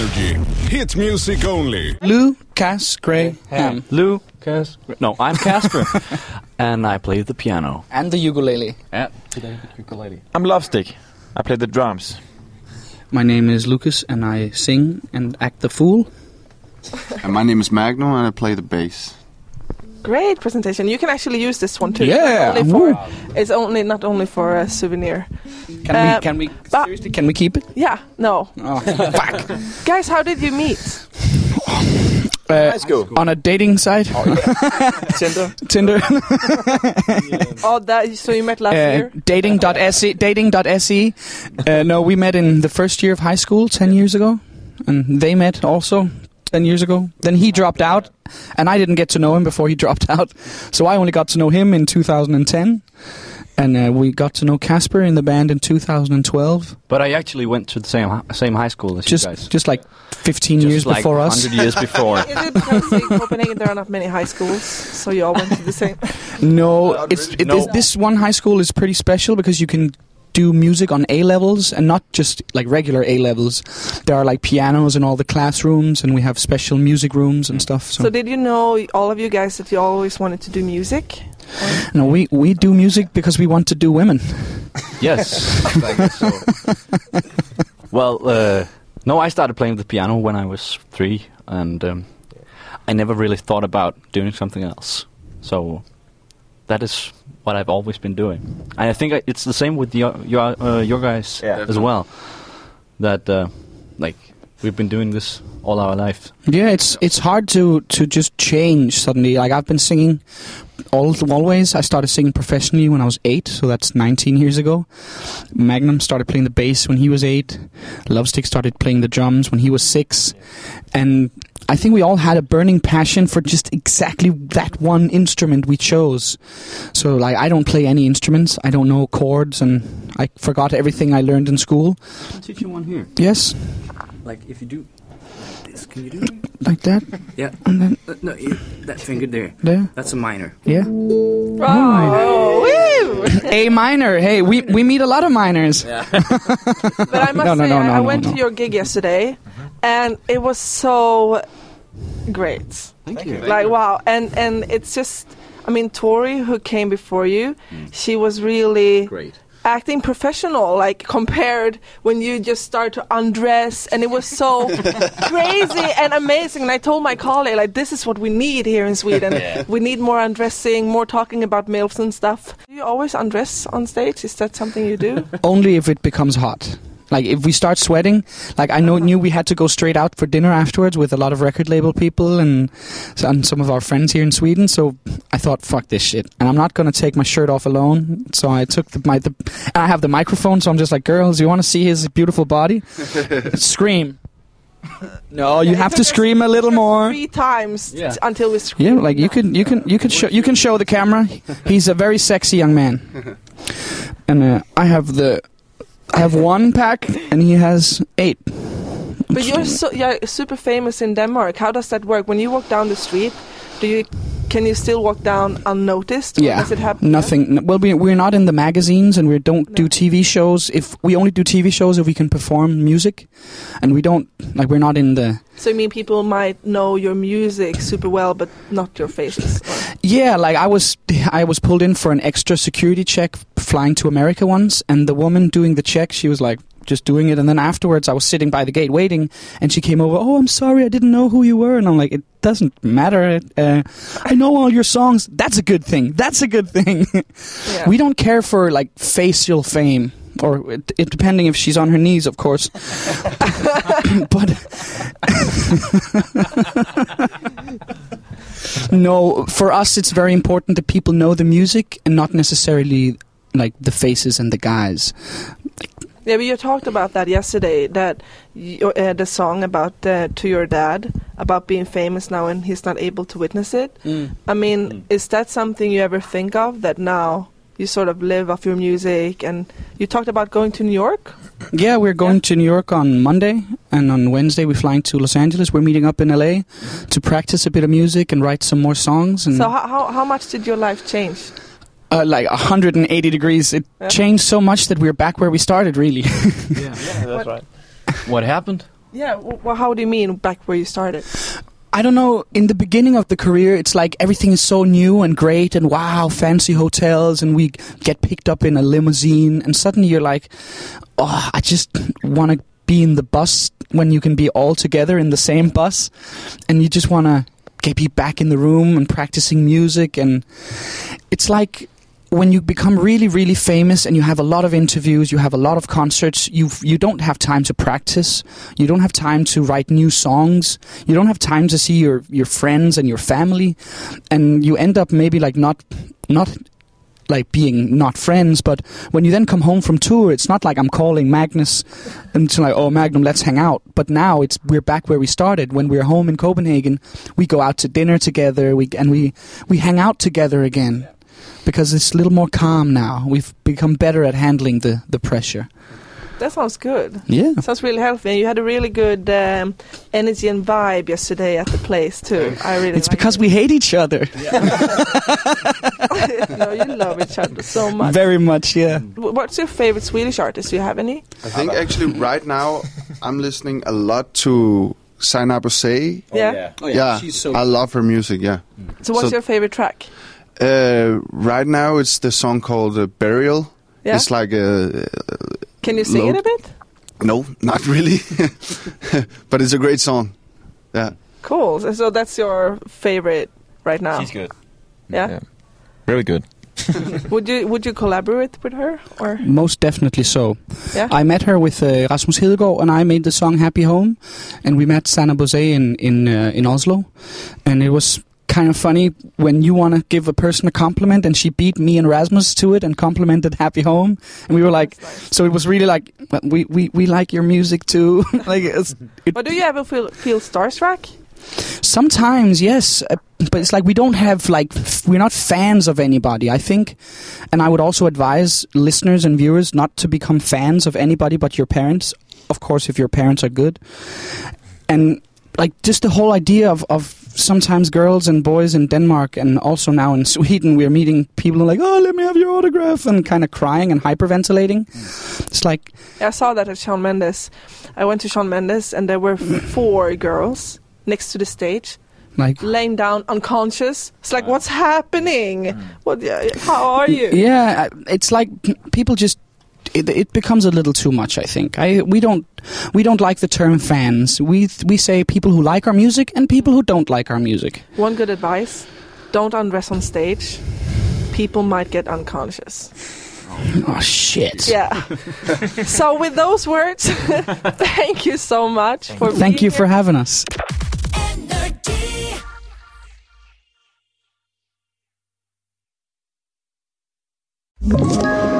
Energy. Hit music only. Lukas Graham. Hmm. Lukas. No, I'm Kasper, and I play the piano. And the ukulele. Yeah, today the ukulele. I'm Lovestick. I play the drums. My name is Lukas, and I sing and act the fool. And my name is Magnus, and I play the bass. Great presentation. You can actually use this one too. Yeah. Only for, it's only not only for a souvenir. Can Uh, we? Can we? but- Seriously, can we keep it? Yeah. No. Oh, fuck. Guys, how did you meet? Uh, school. on a dating site, Tinder. Tinder, Oh, that. So you met last uh, year. dating.se, dating.se. Uh, no, we met in the first year of high school ten years ago, and they met also ten years ago. Then he dropped out, and I didn't get to know him before he dropped out, so I only got to know him in 2010. And uh, we got to know Kasper in the band in 2012, But I actually went to the same same high school as just you guys. just like 15 Just years like before us. 100 years before. Is it because in Copenhagen there are not many high schools, so you all went to the same? No, it's it, No. This, this one high school is pretty special because you can do music on A levels and not just like regular A levels. There are like pianos in all the classrooms, and we have special music rooms and stuff. So, So did you know all of you guys that you always wanted to do music? no, we we do music because we want to do women. yes. So. well, uh, no, I started playing the piano when I was three, and um, I never really thought about doing something else. So that is what I've always been doing. And I think I, it's the same with your your, uh, your guys Yeah. as well. That uh, like we've been doing this all our life. Yeah, it's it's hard to to just change suddenly. Like I've been singing all always. I started singing professionally when I was eight, so that's 19 years ago. Magnus started playing the bass when he was eight. Lovestick started playing the drums when he was six, and I think we all had a burning passion for just exactly that one instrument we chose. So like I don't play any instruments. I don't know chords, and I forgot everything I learned in school. I'll teach you one here. Yes, Like if you do like this, can you do it? like that, Yeah. and then uh, no, that finger there. there. That's a minor. Yeah. Oh, woo! A minor. Hey, we, we meet a lot of minors. Yeah. But I must No, no, say, no, I, no, I no, went no. to your gig yesterday, and it was so great. Thank you. like wow, and and it's just, I mean, Tori, who came before you, mm. she was really Great. Acting professional, like compared when you just start to undress, and it was so crazy and amazing. And I told my colleague, like, this is what we need here in Sweden. We need more undressing, more talking about milfs and stuff. Do you always undress on stage? Is that something you do? Only if it becomes hot. Like if we start sweating, like I know knew we had to go straight out for dinner afterwards with a lot of record label people and and some of our friends here in Sweden. So I thought, fuck this shit, and I'm not gonna take my shirt off alone. So I took the, my the, and I have the microphone, so I'm just like, girls, you want to see his beautiful body? Scream. No, you have to scream a little more. Three times Yeah. t- until we scream. Yeah, like you can, you can, you can show, you can show the camera. He's a very sexy young man, and uh, I have the, I have one pack, and he has eight. But you're so you're super famous in Denmark. How does that work? When you walk down the street, do you can you still walk down unnoticed? Yeah, Does it happen? nothing. n- Well, we, we're not in the magazines, and we don't do TV shows. If we only do TV shows if we can perform music, and we don't like we're not in the. So you mean people might know your music super well, but not your faces? Yeah, like I was, I was pulled in for an extra security check flying to America once, and the woman doing the check, she was like just doing it, and then afterwards I was sitting by the gate waiting, and she came over. Oh, I'm sorry, I didn't know who you were, and I'm like, it doesn't matter. Uh, I know all your songs. That's a good thing. That's a good thing. yeah. We don't care for like facial fame, or it, it, depending if she's on her knees, of course. but no, for us, it's very important that people know the music and not necessarily like the faces and the guys. Yeah, but you talked about that yesterday. That you, uh, the song about uh, to your dad about being famous now and he's not able to witness it. I mean, is that something you ever think of? That now you sort of live off your music, and you talked about going to New York. Yeah, we're going to New York on Monday, and on Wednesday we're flying to Los Angeles. We're meeting up in LA to practice a bit of music and write some more songs. And So how, how how much did your life change? uh, like 180 degrees, it Yeah. changed so much that we're back where we started. Really. Yeah, that's right. What happened? Yeah. Well, how do you mean back where you started? I don't know. In the beginning of the career, it's like everything is so new and great, and wow, fancy hotels, and we get picked up in a limousine, and suddenly you're like, oh, I just want to be in the bus when you can be all together in the same bus, and you just want to get be back in the room and practicing music, and it's like when you become really really famous and you have a lot of interviews you have a lot of concerts you you don't have time to practice. You don't have time to write new songs. You don't have time to see your your friends and your family. And you end up maybe like not not like being not friends but when you then come home from tour it's not like i'm calling magnus and like oh magnus let's hang out. But now it's we're back where we started. When we're home in copenhagen we go out to dinner together we and we we hang out together again because it's a little more calm now we've become better at handling the the pressure That sounds good. yeah Sounds really healthy. And you had a really good um, energy and vibe yesterday at the place too. I really. it's because we hate each other we. no, you love each other so much. very much yeah What's your favorite Swedish artist? Do you have any? I think actually right now I'm listening a lot to Seinabo Sey. yeah. oh Yeah, she's so I love her music. Yeah. So what's So- your favorite track? Uh, right now it's the song called uh, "Burial." Yeah. It's like a Can you sing it a bit? no, not really, but it's a great song. Yeah. Cool. So- So that's your favorite right now. She's good. Yeah. Yeah. Very good. Would you Would you collaborate with her or? Most definitely so. Yeah. I met her with uh, Rasmus Hedegaard, and I made the song "Happy Home," and we met Seinabo Sey in in uh, in Oslo, and it was kind of funny when you want to give a person a compliment, and she beat me and Rasmus to it and complimented "Happy Home," and we were like, so it was really like we we we like your music too. like it's, it, But do you ever feel feel starstruck? Sometimes, yes, uh, but it's like we don't have like we're not fans of anybody. I think, and I would also advise listeners and viewers not to become fans of anybody but your parents. Of course, if your parents are good, and like just the whole idea of of sometimes girls and boys in Denmark and also now in Sweden, we're meeting people like, oh, let me have your autograph, and kind of crying and hyperventilating. Mm. It's like I saw that at Shawn Mendes. I went to Shawn Mendes and there were four girls next to the stage, like laying down unconscious. It's like, what's happening? Mm. What? How are you? Yeah, it's like people just it, it becomes a little too much. I think I we don't we don't like the term fans. We we say people who like our music and people who don't like our music. One good advice: don't undress on stage. People might get unconscious. Oh shit! Yeah. so with those words, thank you so much for. Thank being you for here. having us. Ett